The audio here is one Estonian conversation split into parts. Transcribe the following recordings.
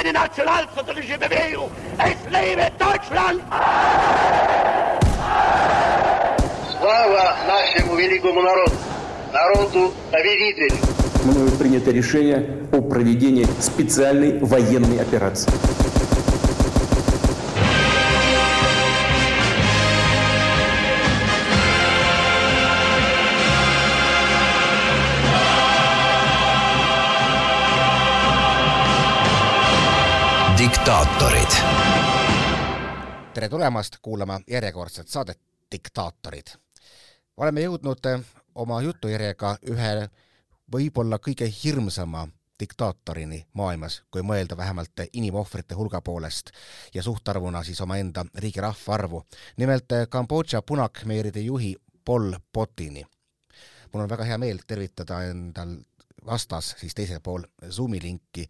lebe die nationalsozialistische Bewegung! Es lebe Deutschland! Слава нашему великому народу, народу-победителю! Мною принято решение о проведении специальной военной операции. Diktaatorid. tere tulemast kuulama järjekordset saadet Diktaatorid. oleme jõudnud oma jutujärjega ühe võib-olla kõige hirmsama diktaatorini maailmas, kui mõelda vähemalt inimohvrite hulga poolest ja suhtarvuna siis omaenda riigi rahvaarvu. nimelt Kambodža punakmeeride juhi Pol Potini. mul on väga hea meel tervitada endal vastas siis teisel pool Zoomi linki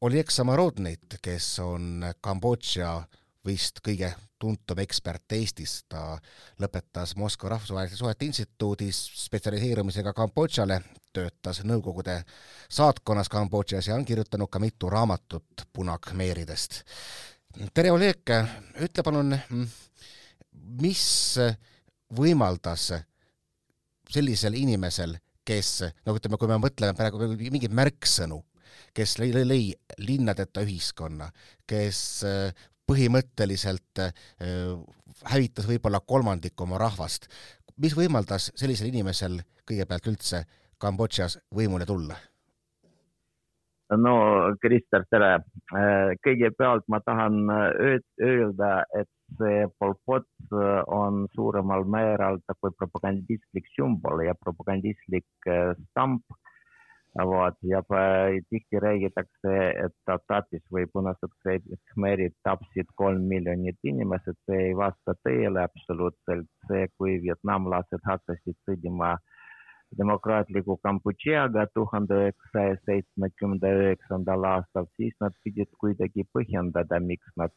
Oleg Samarodnit, kes on Kambodža vist kõige tuntum ekspert Eestis, ta lõpetas Moskva Rahvusvaheliste Suhete Instituudis spetsialiseerumisega Kambodžale, töötas Nõukogude saatkonnas Kambodžas ja on kirjutanud ka mitu raamatut punakmeeridest. tere, Oleg, ütle palun, mis võimaldas sellisel inimesel, kes, no ütleme, kui me mõtleme praegu mingeid märksõnu, kes lõi, lõi linnadeta ühiskonna, kes äh, põhimõtteliselt äh, hävitas võib-olla kolmandiku oma rahvast, mis võimaldas sellisel inimesel kõigepealt üldse Kambodžas võimule tulla? no Krister, tere. Äh, kõigepealt ma tahan öelda, et see Pol Pot on suuremal määral nagu propagandistlik sümbol ja propagandistlik stamp vot ja tihti räägitakse, et Tatatis või punased khmerid tapsid kolm miljonit inimest, see ei vasta tõele absoluutselt. see, kui vietnamlased hakkasid sõdima demokraatliku Kambodžaga tuhande üheksasaja seitsmekümne üheksandal aastal, siis nad pidid kuidagi põhjendada, miks nad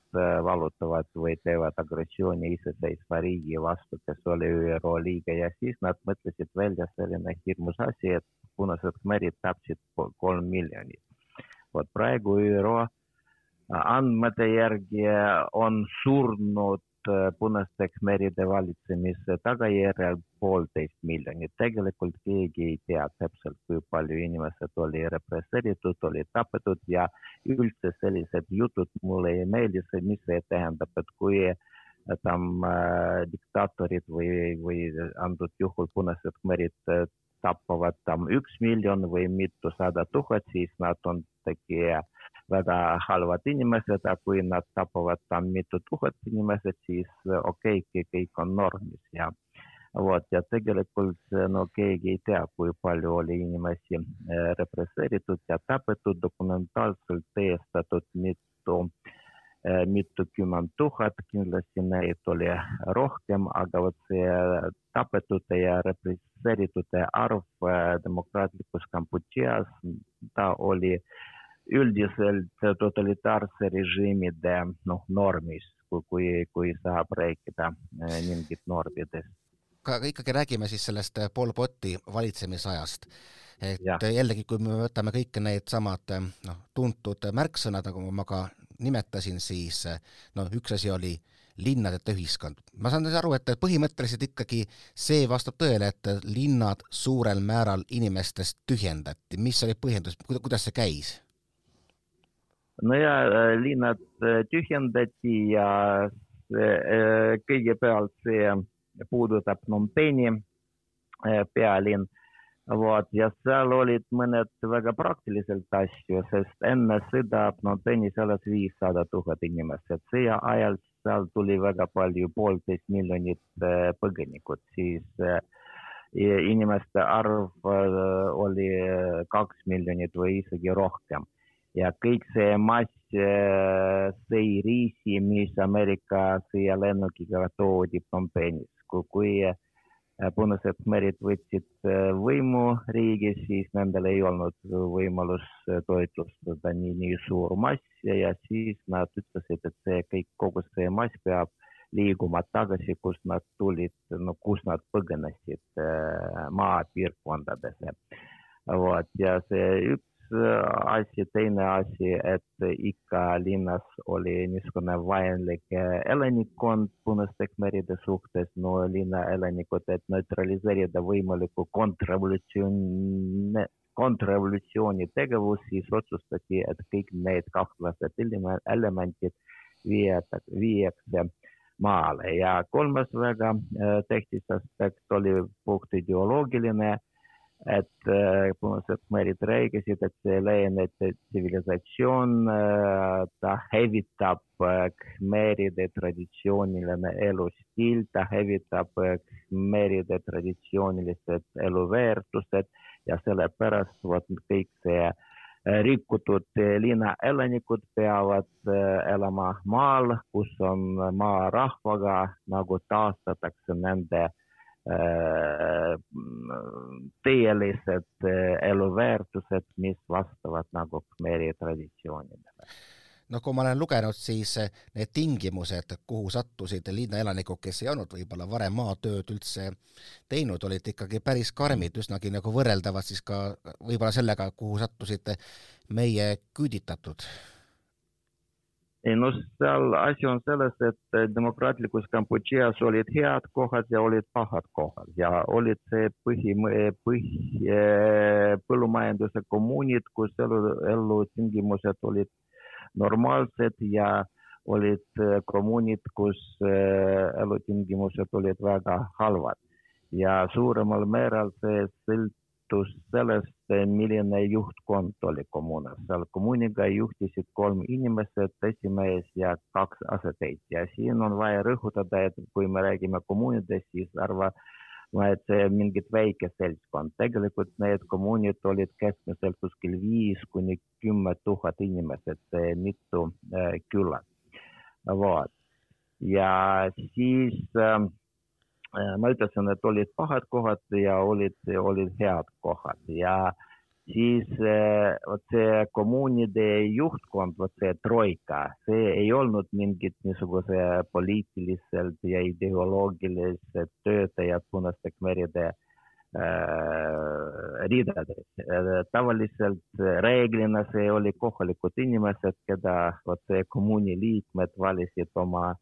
valutavad või teevad agressiooni iseseisva riigi vastu, kes oli ÜRO liige ja siis nad mõtlesid välja selline hirmus asi, et punased khmerid tapsid kolm miljonit. vot praegu ÜRO andmete järgi on surnud punaste khmeride valitsemise tagajärjel poolteist miljonit. tegelikult keegi ei tea täpselt, kui palju inimesed oli represseeritud, olid tapetud ja üldse sellised jutud mulle ei meeldi, mis see tähendab, et kui tam äh, diktaatorid või, või antud juhul punased khmerid tapavad tam üks miljon või mitusada tuhat, siis nad on tegi väga halvad inimesed, aga kui nad tapavad tam mitu tuhat inimesed, siis okei okay,, kõik on normis ja vot ja tegelikult no keegi ei tea, kui palju oli inimesi represseeritud ja tapetud, dokumentaalselt tõestatud mitu mitukümmend tuhat, kindlasti neid oli rohkem, aga vot see tapetute ja represseeritute arv demokraatlikus Kambodžas, ta oli üldiselt totalitaarse režiimide noh, normis, kui, kui, kui saab rääkida mingit normidest. aga ikkagi räägime siis sellest Pol Poti valitsemisajast et ja. jällegi, kui me võtame kõik needsamad noh, tuntud märksõnad, nagu ma ka nimetasin, siis no üks asi oli linnadeta ühiskond. ma saan aru, et põhimõtteliselt ikkagi see vastab tõele, et linnad suurel määral inimestest tühjendati. mis oli põhjendus, kuidas see käis? no ja linnad tühjendati ja kõigepealt see puudutab Phnom Penhi pealinn vot ja seal olid mõned väga praktiliselt asju, sest enne sõda Phnom Penis elas viissada tuhat inimest, et sõja ajal seal tuli väga palju, poolteist miljonit põgenikud, siis inimeste arv oli kaks miljonit või isegi rohkem. ja kõik see mass sõi riisi, mis Ameerika sõjalennukiga toodi Phnom Penis, kui, kui punased khmerid võtsid võimu riigis, siis nendel ei olnud võimalus toitlustada nii, nii suur mass ja siis nad ütlesid, et see kõik, kogu see mass peab liiguma tagasi, kust nad tulid, no kus nad põgenesid maapiirkondadesse. vot ja see üks asi, teine asi, et ikka linnas oli niisugune vaenlik elanikkond Punaste Khmeride suhtes, no linna elanikud, et neutraliseerida võimalikku kontrrevolutsiooni, kontrrevolutsiooni tegevus, siis otsustati, et kõik need kahtlased elemendid viiakse maale. Ja kolmas väga tähtis aspekt oli puht ideoloogiline et punased khmerid rääkisid, et see laieneb tsivilisatsioon, ta hävitab khmeride traditsiooniline elustiil, ta hävitab khmeride traditsioonilised eluväärtused ja sellepärast vot kõik see rikutud linnaelanikud peavad elama maal, kus on maarahvaga, nagu taastatakse nende tõelised eluväärtused, mis vastavad nagu Khmeri traditsioonidele. noh, kui ma olen lugenud, siis need tingimused, kuhu sattusid linnaelanikud, kes ei olnud võib-olla varem maatööd üldse teinud, olid ikkagi päris karmid, üsnagi nagu võrreldavad siis ka võib-olla sellega, kuhu sattusid meie küüditatud ei no seal asi on selles, et demokraatlikus Kambodžas olid head kohad ja olid pahad kohad ja olid see põhi, põhi, põllumajanduse kommuunid, kus elu, elutingimused olid normaalsed ja olid kommuunid, kus elutingimused olid väga halvad ja suuremal määral see sõltus sellest, milline juhtkond oli kommuunas. seal kommuuniga juhtisid kolm inimesed, esimees ja kaks asetäitja. siin on vaja rõhutada, et kui me räägime kommuunidest, siis arva, et see mingit väike seltskond. tegelikult need kommuunid olid keskmiselt kuskil viis kuni kümme tuhat inimesed, mitu äh, küla. vot. ja siis äh, ma ütlesin, et olid pahad kohad ja olid, olid head kohad ja siis vot see kommuunide juhtkond, vot see troika, see ei olnud mingid niisuguse poliitiliselt ja ideoloogilised töötajad Punaste Khmeride äh, ridades. tavaliselt reeglina see oli kohalikud inimesed, keda vot see kommuuni liikmed valisid oma äh,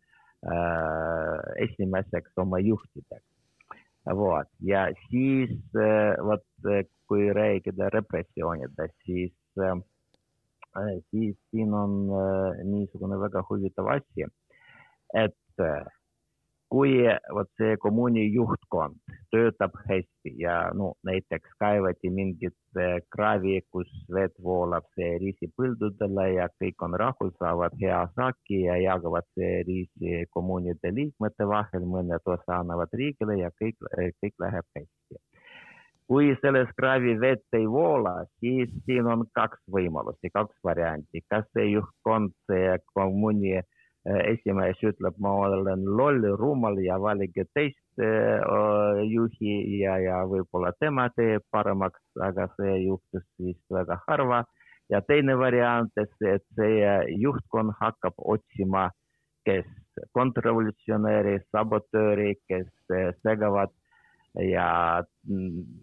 esimeseks oma juhtideks. vot ja siis vot kui rääkida repressioonidest, siis, siis siin on niisugune väga huvitav asi, et kui vot see kommuuni juhtkond töötab hästi ja no näiteks kaevati mingit kraavi, kus vett voolab see riisipõldudele ja kõik on rahul, saavad hea saaki ja jagavad see riisi kommuunide liikmete vahel, mõned osa annavad riigile ja kõik, kõik läheb hästi. kui selles kraavi vett ei voola, siis siin on kaks võimalusi, kaks varianti, kas see juhtkond, see kommuuni esimees ütleb, ma olen loll, rumal ja valige teist juhi ja, ja võib-olla tema teeb paremaks, aga see juhtus vist väga harva. ja teine variant, et see juhtkond hakkab otsima, kes kontrrevolutsionääri, sabotööri, kes segavad ja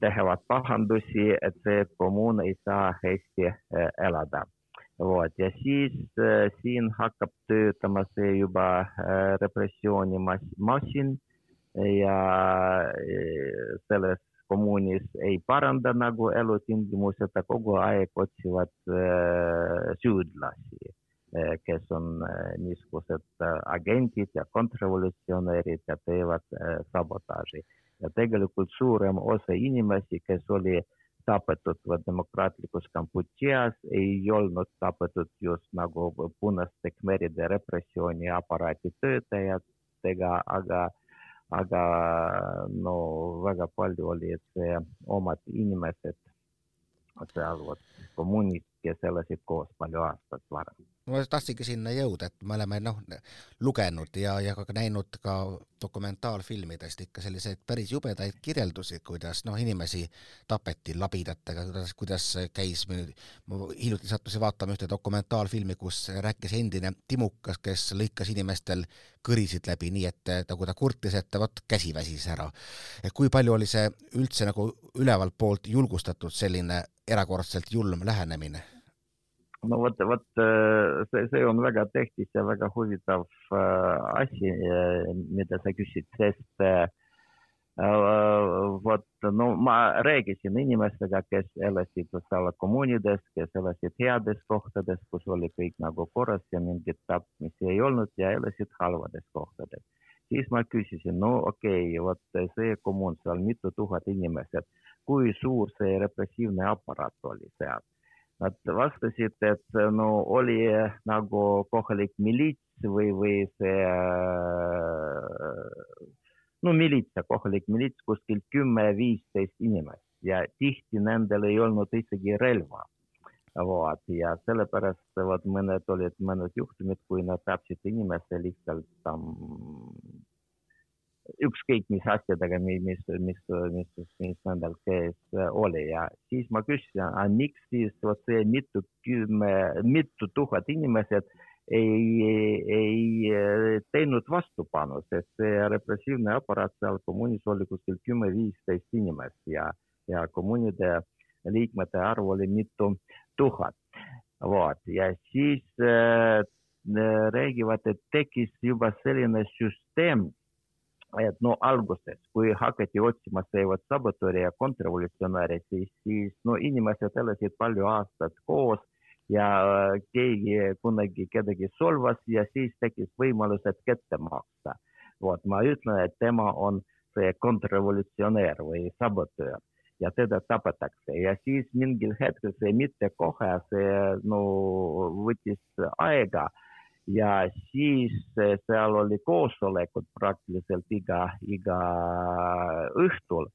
teevad pahandusi, et see kommuun ei saa hästi elada vot ja siis siin hakkab töötama see juba repressioonimasin ja selles kommuunis ei paranda nagu elutingimused, aga kogu aeg otsivad süüdlasi kes on niisugused agendid ja kontrrevolutsionäärid ja teevad sabotaaži. ja tegelikult suurem osa inimesi, kes oli äh, tapetud demokraatlikus Kambodžas, ei olnud tapetud just nagu punaste khmeride repressiooniaparaadi töötajatega, aga, aga no väga palju olid omad inimesed seal vot kommuunis, kes elasid koos palju aastaid varem ma tahtsingi sinna jõuda, et me oleme noh, lugenud ja, ja ka näinud ka dokumentaalfilmidest ikka selliseid päris jubedaid kirjeldusi, kuidas noh, inimesi tapeti labidatega, kuidas, kuidas käis, ma hiljuti sattusin vaatama ühte dokumentaalfilmi, kus rääkis endine timukas, kes lõikas inimestel kõrisid läbi, nii et nagu ta kurtis, et vot käsi väsis ära. et kui palju oli see üldse nagu ülevalt poolt julgustatud selline erakordselt julm lähenemine no vot, vot äh, see, see on väga tähtis ja väga huvitav äh, asi, äh, mida sa küsid, sest vot no ma rääkisin inimestega, kes elasid seal kommuunides, kes elasid heades kohtades, kus oli kõik nagu korras ja mingit tapmisi ei olnud ja elasid halvades kohtades. siis ma küsisin, no okei okay,, vot see kommuun seal mitu tuhat inimest, kui suur see repressiivne aparaat oli seal Nad vastasid, et no oli nagu kohalik miliits või, või see no militsa, kohalik milits kuskil kümme-viisteist inimest ja tihti nendel ei olnud isegi relva. vot ja sellepärast vot mõned olid mõned juhtumid, kui nad tapsid inimese lihtsalt tam ükskõik mis asjadega, mis, mis, mis, mis, mis nendel käes oli ja siis ma küsisin, miks siis vot see mitu kümme, mitu tuhat inimesed ei, ei teinud vastupanu, sest see repressiivne aparaat seal kommuunis oli kuskil kümme-viisteist inimest ja, ja kommuunide liikmete arv oli mitu tuhat. vot ja siis äh, räägivad, et tekkis juba selline süsteem et no alguses, kui hakati otsima seevad sabotööri ja kontrrevolutsionääri, siis, siis no inimesed elasid palju aastaid koos ja äh, keegi kunagi kedagi solvas ja siis tekkis võimalus, et kätte maksta. vot ma ütlen, et tema on see kontrrevolutsionäär või sabotöör ja teda tapetakse ja siis mingil hetkel see mitte kohe, see no võttis aega ja siis seal oli koosolekud praktiliselt iga, iga õhtul.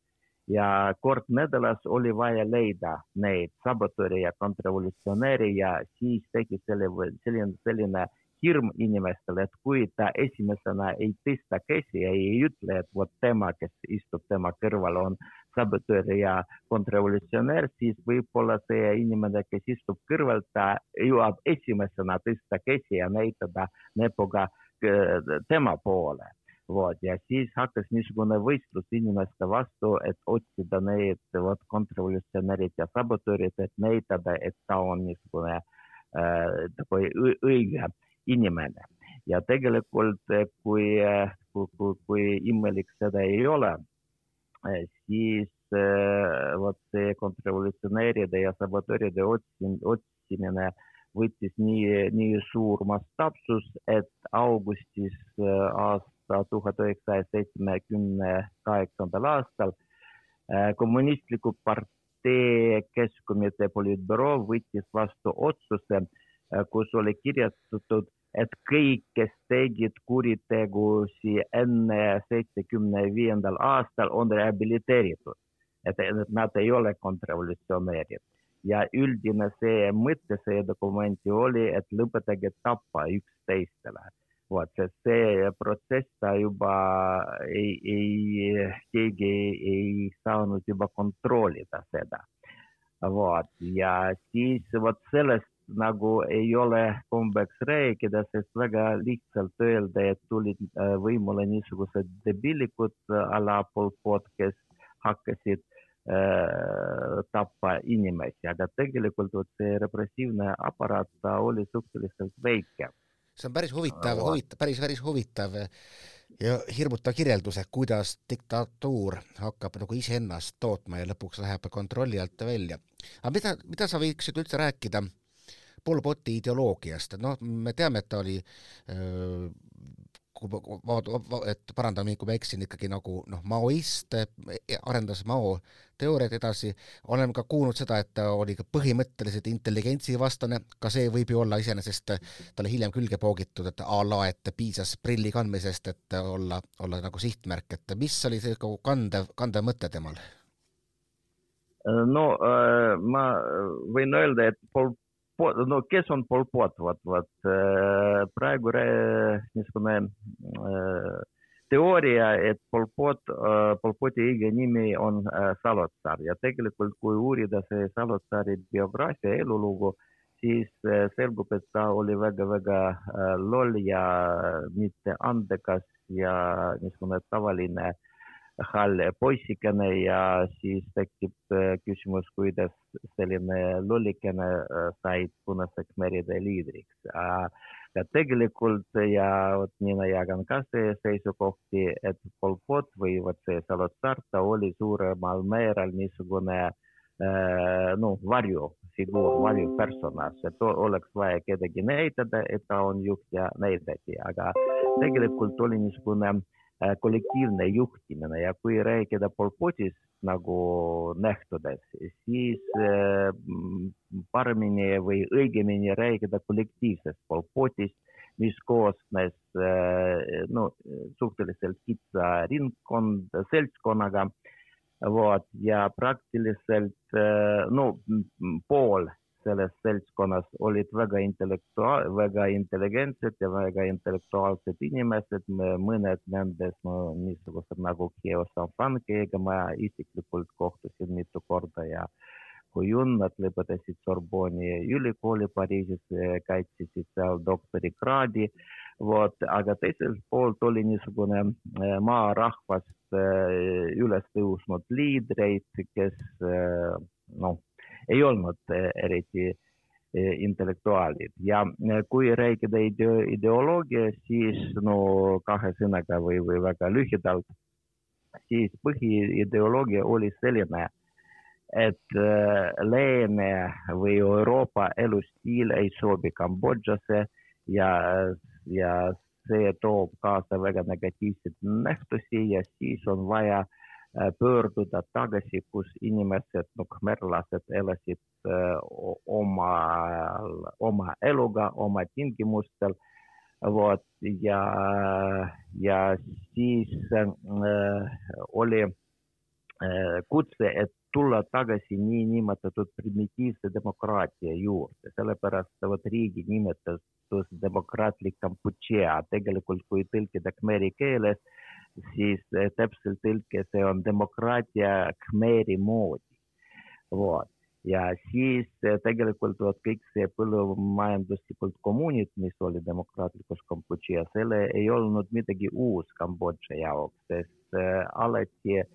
Ja kord nädalas oli vaja leida neid sabotööre ja kontrrevolutsionääre ja siis tekkis selline, selline, selline hirm inimestel, et kui ta esimesena ei tõsta käsi ja ei ütle, et vot tema, kes istub tema kõrval, on sabotöör ja kontrrevolutsionäär, siis võib-olla see inimene, kes istub kõrval, ta jõuab esimesena tõsta käsi ja näitada näpuga äh, tema poole. vot ja siis hakkas niisugune võistlus inimeste vastu, et otsida neid vot kontrrevolutsionäärid ja sabotöörid, et näitada, et ta on niisugune äh, õige inimene ja tegelikult kui, kui, kui, kui imelik seda ei ole, siis vot see kontrrevolutsionääride ja sabotööride otsimine võttis nii, nii suur mastaapsus, et augustis aasta tuhat üheksasaja seitsmekümne kaheksandal aastal kommunistliku partei keskkomitee politbüroo võttis vastu otsuse, kus oli kirjutatud, et kõik, kes tegid kuritegusi enne seitsmekümne viiendal aastal, on rehabiliteeritud. et nad ei ole kontrrevolutsionäärid ja üldine see mõte see dokumenti oli, et lõpetage tappa üksteistele. vot, sest see protsess ta juba ei, ei, keegi ei, ei saanud juba kontrollida seda. vot ja siis vot sellest nagu ei ole kombeks rääkida, sest väga lihtsalt öelda, et tulid võimule niisugused debilikud a la Pol Pot, kes hakkasid äh, tappa inimesi, aga tegelikult vot see repressiivne aparaat, ta oli suhteliselt väike. see on päris huvitav, huvitav, päris, päris huvitav ja hirmutav kirjeldus, et kuidas diktatuur hakkab nagu iseennast tootma ja lõpuks läheb kontrolli alt välja. aga mida, mida sa võiksid üldse rääkida Pol Poti ideoloogiast, et noh, me teame, et ta oli et parandan mind, kui ma eksin, ikkagi nagu noh, maoist, arendas Mao teooriaid edasi, olen ka kuulnud seda, et ta oli ka põhimõtteliselt intelligentsivastane, ka see võib ju olla iseenesest talle hiljem külge poogitud, et a la, et piisas prilli kandmisest, et olla, olla nagu sihtmärk, et mis oli see nagu kandev, kandev mõte temal? no ma võin öelda, et Pol no kes on Pol Pot, vot, vot praegu niisugune teooria, et Pol Pot, Pol Poti õige nimi on Salotsaar ja tegelikult, kui uurida see Salotsaari biograafia, elulugu, siis selgub, et ta oli väga-väga loll ja mitte andekas ja niisugune tavaline äh, hall poisikene ja siis tekib küsimus, kuidas selline lollikene sai Punaseks meride liidriks. ja tegelikult ja vot mina jagan ka seisukohti, et Pol Pot või vot see Salazar, ta oli suuremal määral niisugune no varjufiguur, varjupersonaaž, et oleks vaja kedagi näitada, et ta on juht ja näidati, aga tegelikult oli niisugune äh, kollektiivne juhtimine ja kui rääkida Pol Potist nagu nähtudes, siis paremini või õigemini rääkida kollektiivsest Pol Potist, mis koosnes no suhteliselt kitsa ringkond, seltskonnaga. vot ja praktiliselt no pool selles seltskonnas olid väga intellektua-, väga intelligentsed ja väga intellektuaalsed inimesed, mõned nendest no niisugused nagu Geo Sanfan, kellega ma isiklikult kohtusin mitu korda ja kui nad lõpetasid Sorbonni ülikooli Pariisis, kaitsesid seal doktorikraadi, vot, aga teiselt poolt oli niisugune maarahvast üles tõusnud liidreid, kes noh, ei olnud eriti intellektuaalid. Ja kui rääkida ideo ideoloogiast, siis no kahe sõnaga või, või väga lühidalt, siis põhiideoloogia oli selline, et Lääne või Euroopa elustiil ei sobi Kambodžasse ja, ja see toob kaasa väga negatiivseid nähtusi ja siis on vaja äh, pöörduda tagasi, kus inimesed, no khmerlased elasid oma, oma eluga, oma tingimustel. vot ja, ja siis äh, oli äh, kutse, et tulla tagasi niinimetatud primitiivse demokraatia juurde, sellepärast vot riigi nimetatus demokraatlik Kampuchea, tegelikult kui tõlkida khmeri keeles siis täpselt tõlke see on demokraatia Khmeri moodi. vot ja siis tegelikult vot kõik see põllumajanduslikud kommuunid, mis oli demokraatlikus Kambodžas, selle ei olnud midagi uus Kambodža jaoks, sest äh, alati äh,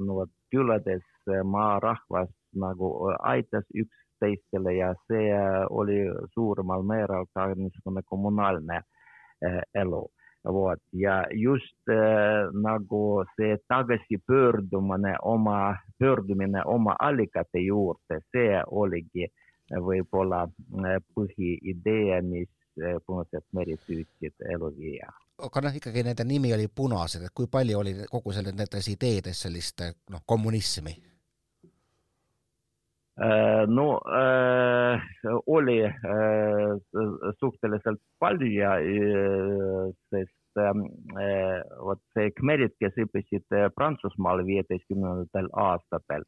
no vot külades maarahvas nagu aitas üksteistele ja see oli suuremal määral ka niisugune kommunaalne äh, elu vot ja just äh, nagu see tagasipöördumine oma, pöördumine oma allikate juurde, see oligi võib-olla põhiidee, mis Punased merid püüdsid ellu viia. aga noh, ikkagi nende nimi oli Punased, et kui palju oli kogu selle, nendes ideedes sellist noh, kommunismi? No äh, oli äh, suhteliselt palju äh, sest äh, vot see Khmerid, kes õppisid Prantsusmaal viieteistkümnendatel aastatel,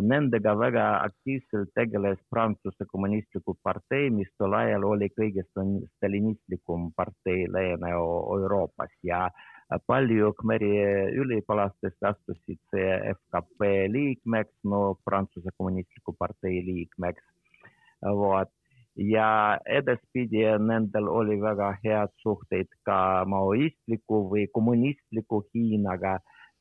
nendega väga aktiivselt tegeles Prantsuse kommunistliku partei, mis tol ajal oli kõige stalinistlikum partei Lääne-Euroopas ja palju Khmeri üliõpilastest astusid FKP liikmeks, no Prantsuse kommunistliku partei liikmeks. vot ja edaspidi nendel oli väga head suhteid ka maoistliku või kommunistliku Hiinaga,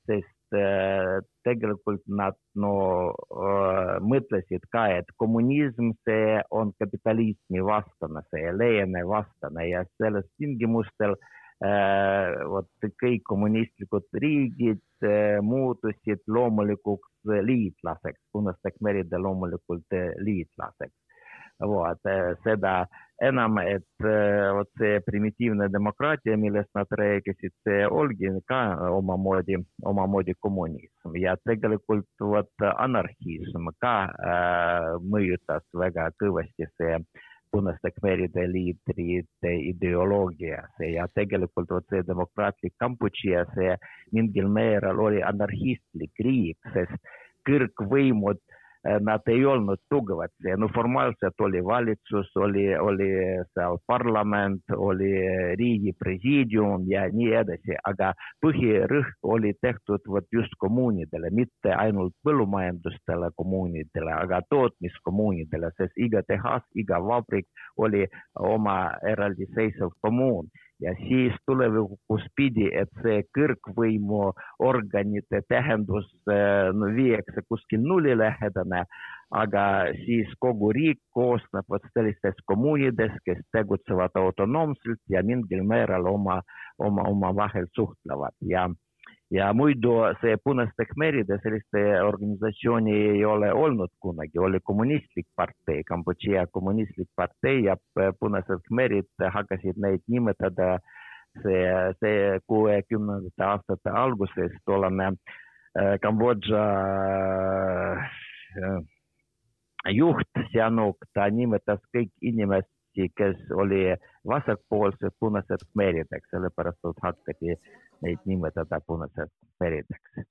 sest äh, tegelikult nad no äh, mõtlesid ka, et kommunism, see on kapitalismi vastane, see lääne vastane ja selles tingimustel äh, vot kõik kommunistlikud riigid muutusid loomulikuks liitlaseks, punaste khmeride loomulikult liitlaseks vot seda enam, et vot see primitiivne demokraatia, millest nad rääkisid, see olgi ka omamoodi, omamoodi kommunism ja tegelikult vot anarhism ka äh, mõjutas väga kõvasti see punaste khmeride liidrite ideoloogiasse ja tegelikult vot see demokraatlik see mingil määral oli anarhistlik riik, sest kõrgvõimud nad ei olnud tugevad, no formaalselt oli valitsus, oli, oli seal parlament, oli riigi presiidium ja nii edasi, aga põhirõhk oli tehtud vot just kommuunidele, mitte ainult põllumajandustele kommuunidele, aga tootmiskommuunidele, sest iga tehas, iga vabrik oli oma eraldiseisev kommuun ja siis tulevikus pidi, et see kõrgvõimu organite tähendus no, viiakse kuskil nullilähedane, aga siis kogu riik koosneb vot sellistest kommuunidest, kes tegutsevad autonoomselt ja mingil määral oma, oma, omavahel suhtlevad. Ja ja muidu see Punaste Khmeride selliste organisatsiooni ei ole olnud kunagi, oli kommunistlik partei, Kambodža kommunistlik partei ja Punased Khmerid hakkasid neid nimetada see, see kuuekümnendate aastate alguses tollane Kambodža juht Sihanouk, ta nimetas kõik inimesi, kes oli vasakpoolsed punased khmerideks, sellepärast et hakati neid nimetada punaseks meredeks.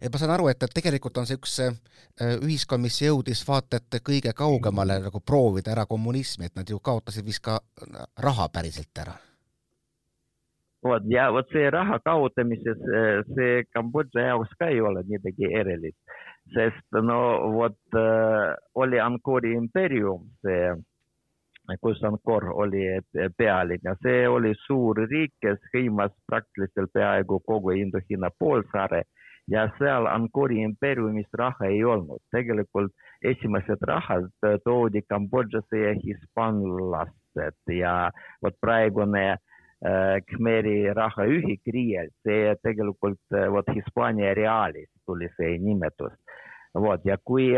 et ma saan aru, et, et tegelikult on see üks ühiskond, mis jõudis vaata et kõige kaugemale nagu proovida ära kommunismi, et nad ju kaotasid vist ka raha päriselt ära. vot ja vot see raha kaotamises, see Kambodža jaoks ka ei ole midagi erilist, sest no vot äh, oli Angkori impeerium, see kus Angkor oli pealinn. Ja see oli suur riik, kes hõimas praktiliselt peaaegu kogu Indohiina poolsaare. Ja seal Angkori impeeriumis raha ei olnud. tegelikult esimesed rahad toodi Kambodžasse ja hispaanlased ja vot praegune äh, Khmeri rahaühik riiel, see tegelikult vot Hispaania reaalis tuli see nimetus vot ja kui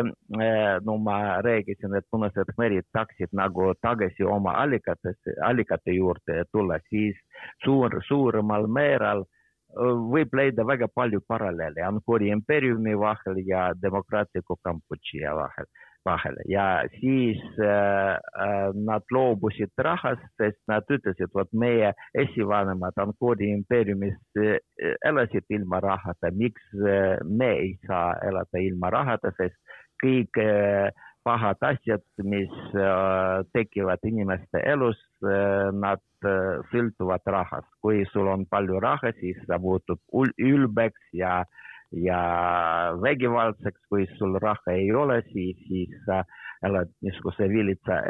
no ma rääkisin, et punased khmerid tahtsid nagu tagasi oma allikatesse, allikate juurde tulla, siis suur, suuremal määral võib leida väga palju paralleele Angkori impeeriumi vahel ja demokraatliku Kambodža vahel vahel ja siis äh, nad loobusid rahast, sest nad ütlesid, vot meie esivanemad Angkori impeeriumis äh, elasid ilma rahata, miks äh, me ei saa elada ilma rahata, sest kõik äh, pahad asjad, mis äh, tekivad inimeste elus äh,, nad äh, sõltuvad rahast. kui sul on palju raha, siis sa muutud ülbeks ja äh, ja vägivaldseks, kui sul raha ei ole, siis, siis sa elad niisuguse vilitsa,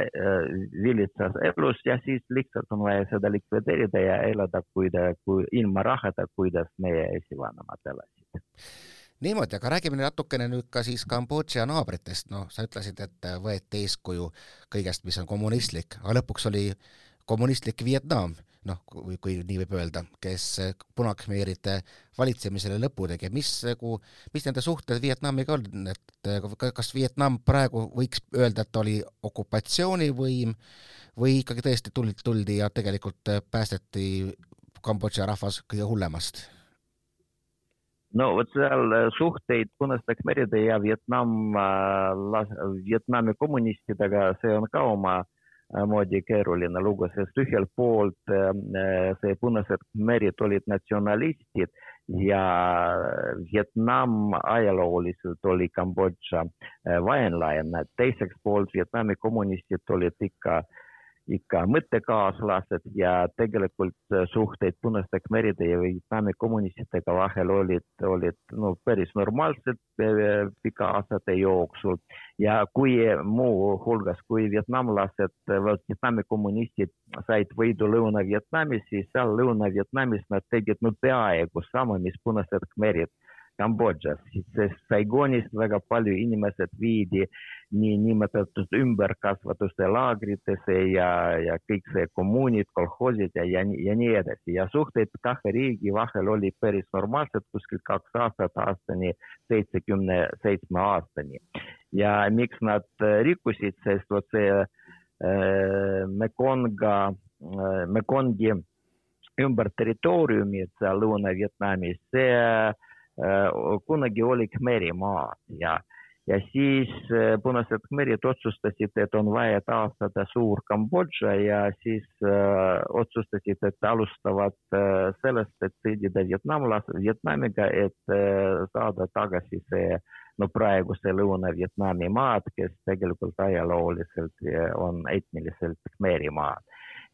vilitsas elus ja siis lihtsalt on vaja seda likvideerida ja elada kuida, kui ilma rahata, kuidas meie esivanemad elasid. Niimoodi, aga räägime natukene nüüd ka siis Kambodža naabritest, noh, sa ütlesid, et võeti eeskuju kõigest, mis on kommunistlik, aga lõpuks oli kommunistlik Vietnam noh, kui, kui nii võib öelda, kes punakmeeride valitsemisele lõpu tegi, mis nagu, mis nende suhted Vietnamiga on, et kas Vietnam praegu võiks öelda, et oli okupatsioonivõim või ikkagi tõesti tuldi, tuldi ja tegelikult päästeti Kambodža rahvas kõige hullemast? no vot seal suhteid Punaste Khmeride ja Vietnam, Vietnami kommunistidega, see on ka oma äh, moodi keeruline lugu, sest ühelt poolt see Punased merid olid natsionalistid ja Vietnam ajalooliselt oli Kambodža vaenlane, teiseks poolt Vietnami kommunistid olid ikka äh, ikka mõttekaaslased ja tegelikult suhteid Punaste Khmeride ja Vietnami kommunistidega vahel olid, olid no päris normaalsed pika aastate jooksul. Ja kui muuhulgas, kui vietnamlased, Vietnami kommunistid said võidu Lõuna-Vietnamis, siis seal Lõuna-Vietnamis nad tegid no peaaegu sama, mis Punased Khmerid Kambodžas, sest Saigonist väga palju inimesed viidi niinimetatud ümberkasvatuste laagritesse ja, ja kõik see kommuunid, kolhoosid ja, ja, ja nii edasi ja suhted kahe riigi vahel olid päris normaalsed kuskil kaks aastat aastani seitsekümne seitsme aastani. ja miks nad rikkusid, sest vot see äh, Mekonga äh,, Mekongi ümber territooriumid seal Lõuna-Vietnamis, see äh, kunagi oli Khmeri maad ja, ja siis punased khmerid otsustasid, et on vaja taastada suur Kambodža ja siis äh, otsustasid, et alustavad äh, sellest, et sõdida Vietnamlas, Vietnamiga, et äh, saada tagasi see no praeguse Lõuna-Vietnami maad, kes tegelikult ajalooliselt on etniliselt khmeri maad.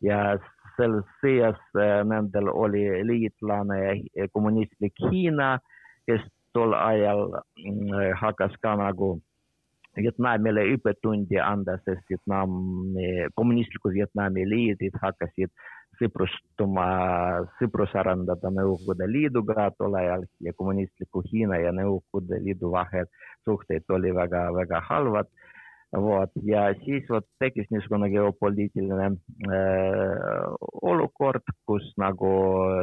ja selles sõjas nendel oli liitlane kommunistlik Hiina, kes tol ajal hakkas ka nagu Vietnamile õppetundi anda, sest Vietnami, kommunistliku Vietnami liidrid hakkasid sõprustuma, sõprus arendada Nõukogude Liiduga tol ajal ja kommunistliku Hiina ja Nõukogude Liidu vahel suhted oli väga, väga halvad vot ja siis vot tekkis niisugune geopoliitiline äh, olukord, kus nagu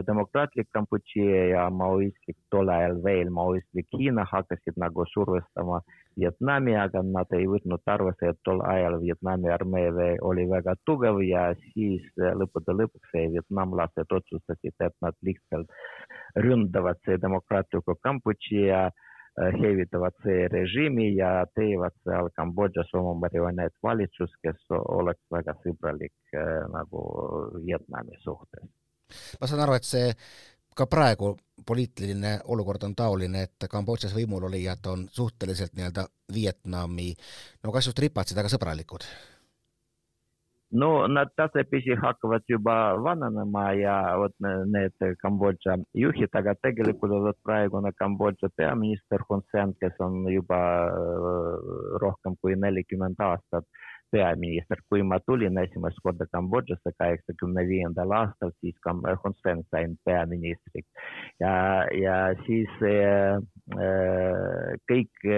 demokraatlik Kambodži ja maoistlik, tol ajal veel maoistlik Hiina hakkasid nagu survestama Vietnami, aga nad ei võtnud arvesse, et tol ajal Vietnami armee oli väga tugev ja siis lõppude lõpuks vietnamlased otsustasid, et nad lihtsalt ründavad see demokraatlikku Kambodži ja äh, see režiimi ja teevad seal Kambodžas oma marionettvalitsus, kes oleks väga sõbralik nagu Vietnami suhtes. ma saan aru, et see ka praegu poliitiline olukord on taoline, et Kambodžas võimul olijad on suhteliselt nii-öelda Vietnami, no kas just ripatsid, aga sõbralikud no nad tasapisi hakkavad juba vananema ja vot need Kambodža juhid, aga tegelikult vot praegune Kambodža peaminister Hun Sen, kes on juba rohkem kui nelikümmend aastat peaminister, kui ma tulin esimest korda Kambodžasse kaheksakümne viiendal aastal, siis Hun Sen sain peaministriks ja, ja siis äh, kõik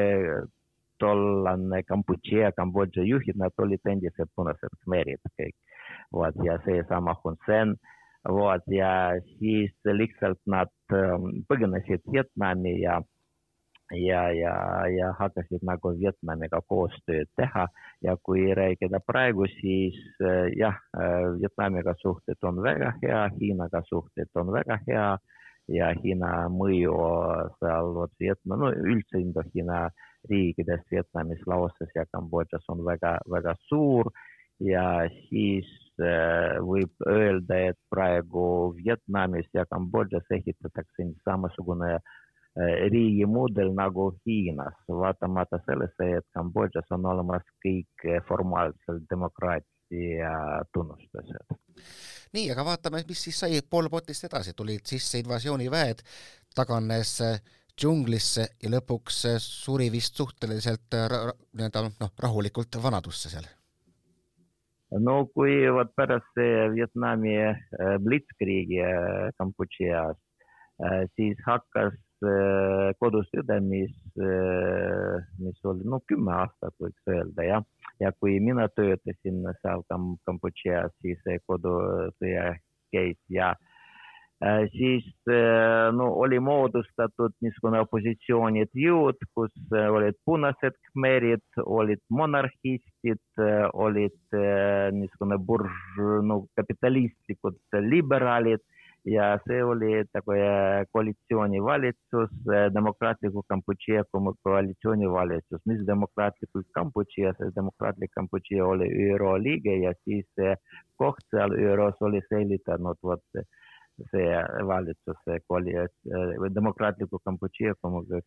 tollane Kambodža, Kambodža juhid, nad olid endised punased khmerid kõik. vot ja seesama Hun Sen, vot ja siis lihtsalt nad põgenesid Vietnami ja ja, ja, ja hakkasid nagu Vietnamiga koostööd teha ja kui rääkida praegu, siis jah, Vietnamiga suhted on väga hea, Hiinaga suhted on väga hea ja Hiina mõju seal Vietnam, no üldse Indo-Hiina riikides, Vietnamis, Laoses ja Kambodžas on väga, väga suur ja siis võib öelda, et praegu Vietnamis ja Kambodžas ehitatakse samasugune riigimudel nagu Hiinas, vaatamata sellesse, et Kambodžas on olemas kõik formaalselt demokraatia tunnustused. Nii, aga vaatame, mis siis sai Pol Potist edasi, tulid sisse invasiooniväed, taganes džunglisse ja lõpuks suri vist suhteliselt nii-öelda noh, rahulikult vanadusse seal. no kui vot pärast Vietnami Blitzkriegi Kambodžas, siis hakkas kodusõda, mis, mis oli no kümme aastat võiks öelda jah, ja kui mina töötasin seal Kambodžas, siis kodusõja käis ja äh, siis no oli moodustatud niisugune opositsioonid jõud, kus olid punased khmerid, olid monarhistid, olid niisugune burž-, no kapitalistlikud liberaalid ja see oli koalitsioonivalitsus, demokraatliku Kambodža koalitsioonivalitsus, mis demokraatlikult Kambodža, see demokraatlik Kambodža oli ÜRO liige ja siis koht seal ÜRO-s oli säilitanud vot see valitsus, see demokraatliku Kambodža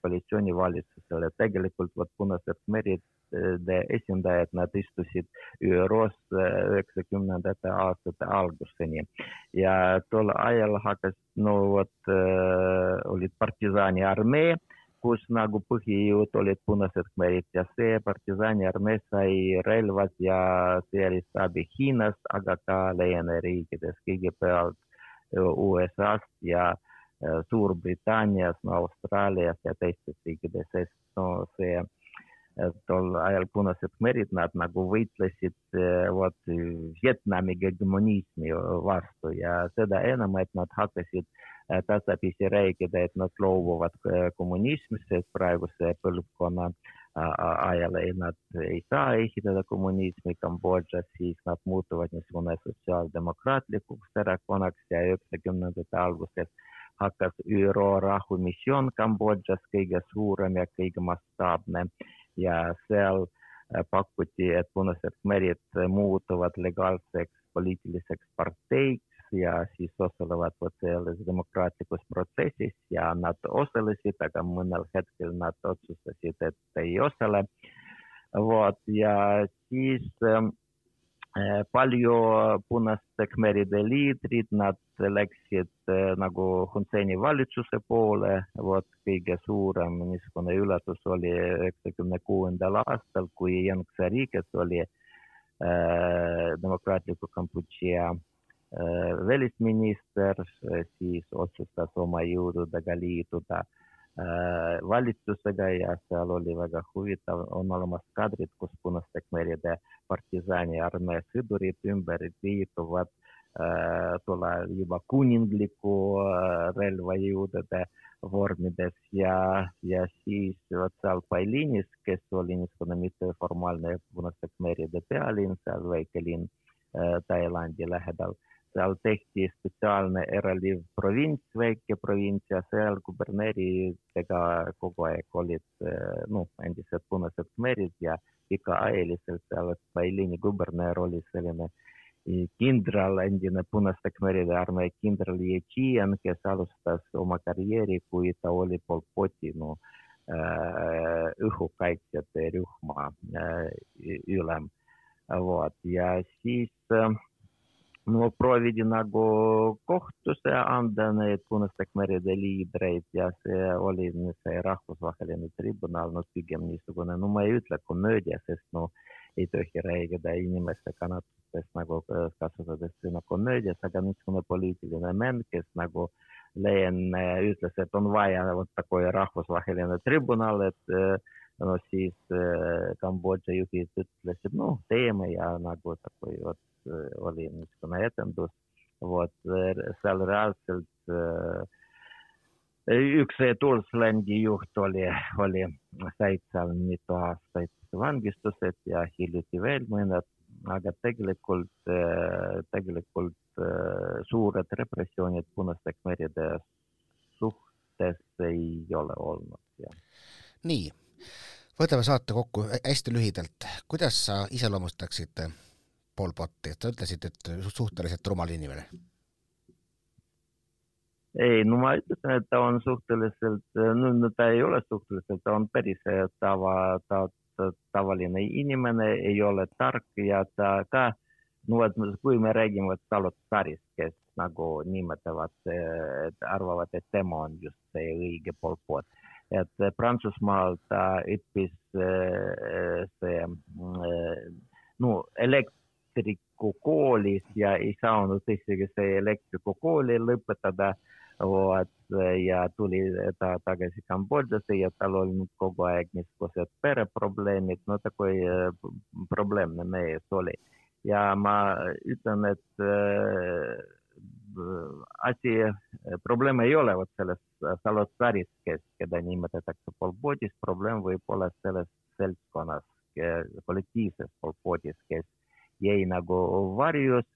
koalitsiooni valitsusele. tegelikult vot punased meride esindajad, nad istusid ÜRO-s üheksakümnendate aastate alguseni ja tol ajal hakkas, no vot äh, olid partisaaniarmee kus nagu põhijõud olid punased khmerid ja see partisaaniarmee sai relvad ja sõjalist abi Hiinast, aga ka Läänemeriikides kõigepealt USA-st ja Suurbritannias, no Austraalias ja teistes riikides, sest no see tol ajal punased khmerid, nad nagu võitlesid vot Vietnami hegemonismi vastu ja seda enam, et nad hakkasid tasapisi rääkida, et nad loobuvad kommunismist, sest praeguse põlvkonna ajal nad ei saa ehitada kommunismi Kambodžas, siis nad muutuvad niisugune sotsiaaldemokraatlikuks erakonnaks ja üheksakümnendate alguses hakkas ÜRO rahumissioon Kambodžas kõige suurem ja kõige mastaapne ja seal pakuti, et Punased Khmerid muutuvad legaalseks poliitiliseks parteiks ja siis osalevad vot selles demokraatlikus protsessis ja nad osalesid, aga mõnel hetkel nad otsustasid, et ei osale. vot ja siis palju punaste khmeride liidrid, nad läksid nagu Hunseni valitsuse poole, vot kõige suurem niisugune üllatus oli üheksakümne kuuendal aastal, kui Young Tsarikes oli äh, demokraatliku Kambodža äh, välisminister, siis otsustas oma jõududega liituda. Äh, valitsusega ja seal oli väga huvitav, on olemas kadrid, kus punaste khmeride partisaani armee sõdurid ümber liituvad. Äh, tule juba kuningliku äh, relvajõudude vormides ja, ja siis vot seal Pailinis, kes oli niisugune mitteformaalne punaste khmeride pealinn, seal väike linn äh, Tailandi lähedal seal tehti spetsiaalne eraldi provints, väike provints ja seal kuberneridega kogu aeg olid noh, endised punased khmerid ja pikaajaliselt seal Bailini kuberner oli selline kindral, endine punaste khmeride armee kindral Yechian, kes alustas oma karjääri, kui ta oli Pol Poti no, õhukaitsjate rühma ülem. vot ja siis no proovidi nagu kohtusse anda need punaste khmeride liidreid ja see oli see rahvusvaheline tribunal, no pigem niisugune, no ma ei ütle komöödia, sest no ei tohi rääkida inimeste kannatustest nagu kasutades sõna komöödias, aga niisugune poliitiline mäng, kes nagu Leen ütles, et on vaja vot такой rahvusvaheline tribunal, et no siis Kambodža juhid ütlesid, noh, teeme ja nagu такой vot oli niisugune etendus, vot seal reaalselt üks Toolslandi juht oli, oli, said seal mitu aastat vangistused ja hiljuti veel mõned, aga tegelikult, tegelikult suured repressioonid punaste khmeride suhtes ei ole olnud. nii, võtame saate kokku. Hästi lühidalt, kuidas sa iseloomustaksid Pol Potti, et sa ütlesid, et suhteliselt rumal inimene. ei, no ma ütlesin, et ta on suhteliselt, no, ta ei ole suhteliselt, ta on päris tava, ta, ta, tavaline inimene, ei ole tark ja ta ka, no et kui me räägime Salotsaarist, kes nagu nimetavad, arvavad, et tema on just see õige Pol Pot et Prantsusmaal ta õppis see no elekt-, elektrikukoolis ja ei saanud isegi see elektrikukooli lõpetada. vot ja tuli ta tagasi Kambodžasse ja tal olnud kogu aeg niisugused pereprobleemid, no takoi probleemne mees oli. ja ma ütlen, et asi, probleem ei ole vot selles Salotsaris, kes, keda nimetatakse Polpoodis, probleem võib olla selles seltskonnas, kollektiivses Polpoodis, kes jäi nagu varjus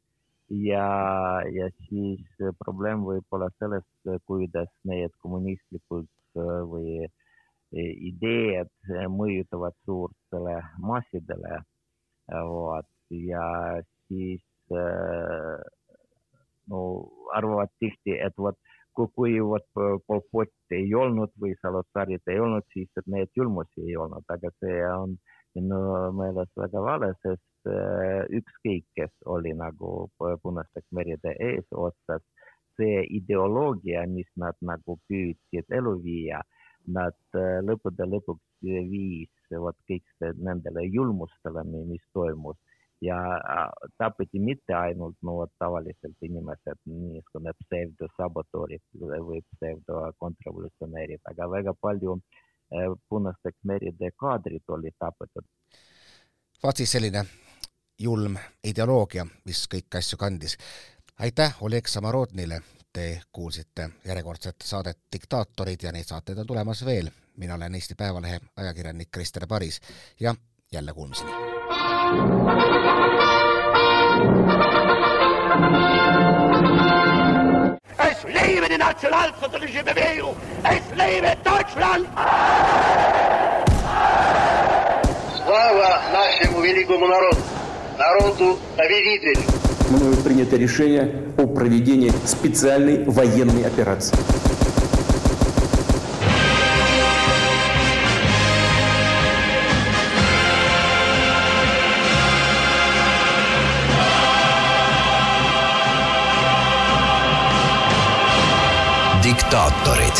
ja, ja siis probleem võib olla selles, kuidas need kommunistlikud või ideed mõjutavad suurtele massidele. vot ja siis no arvavad tihti, et vot kui, kui vot Pol Pot ei olnud või Salotsarit ei olnud, siis need julmusi ei olnud, aga see on minu meelest väga vale, sest ükskõik, kes oli nagu punaste khmeride eesotsas, see ideoloogia, mis nad nagu püüdsid ellu viia, nad lõppude lõpuks viis vot kõik nendele julmustele, mis toimus ja tapeti mitte ainult no tavaliselt inimesed, niisugune pseudosabotoorid või pseudokontravolutsionäärid, aga väga palju punaste khmeride kaadrid olid tapetud. vaat siis selline julm ideoloogia, mis kõiki asju kandis. aitäh Oleg Samorodnile, te kuulsite järjekordset saadet Diktaatorid ja neid saateid on tulemas veel. mina olen Eesti Päevalehe ajakirjanik Krister Paris ja jälle kuulmiseni. Es lebe die nationalsozialistische Bewegung! Es lebe Deutschland! Слава нашему великому народу, Народу-победителю. Мною принято решение о проведении специальной военной операции. diktaatorid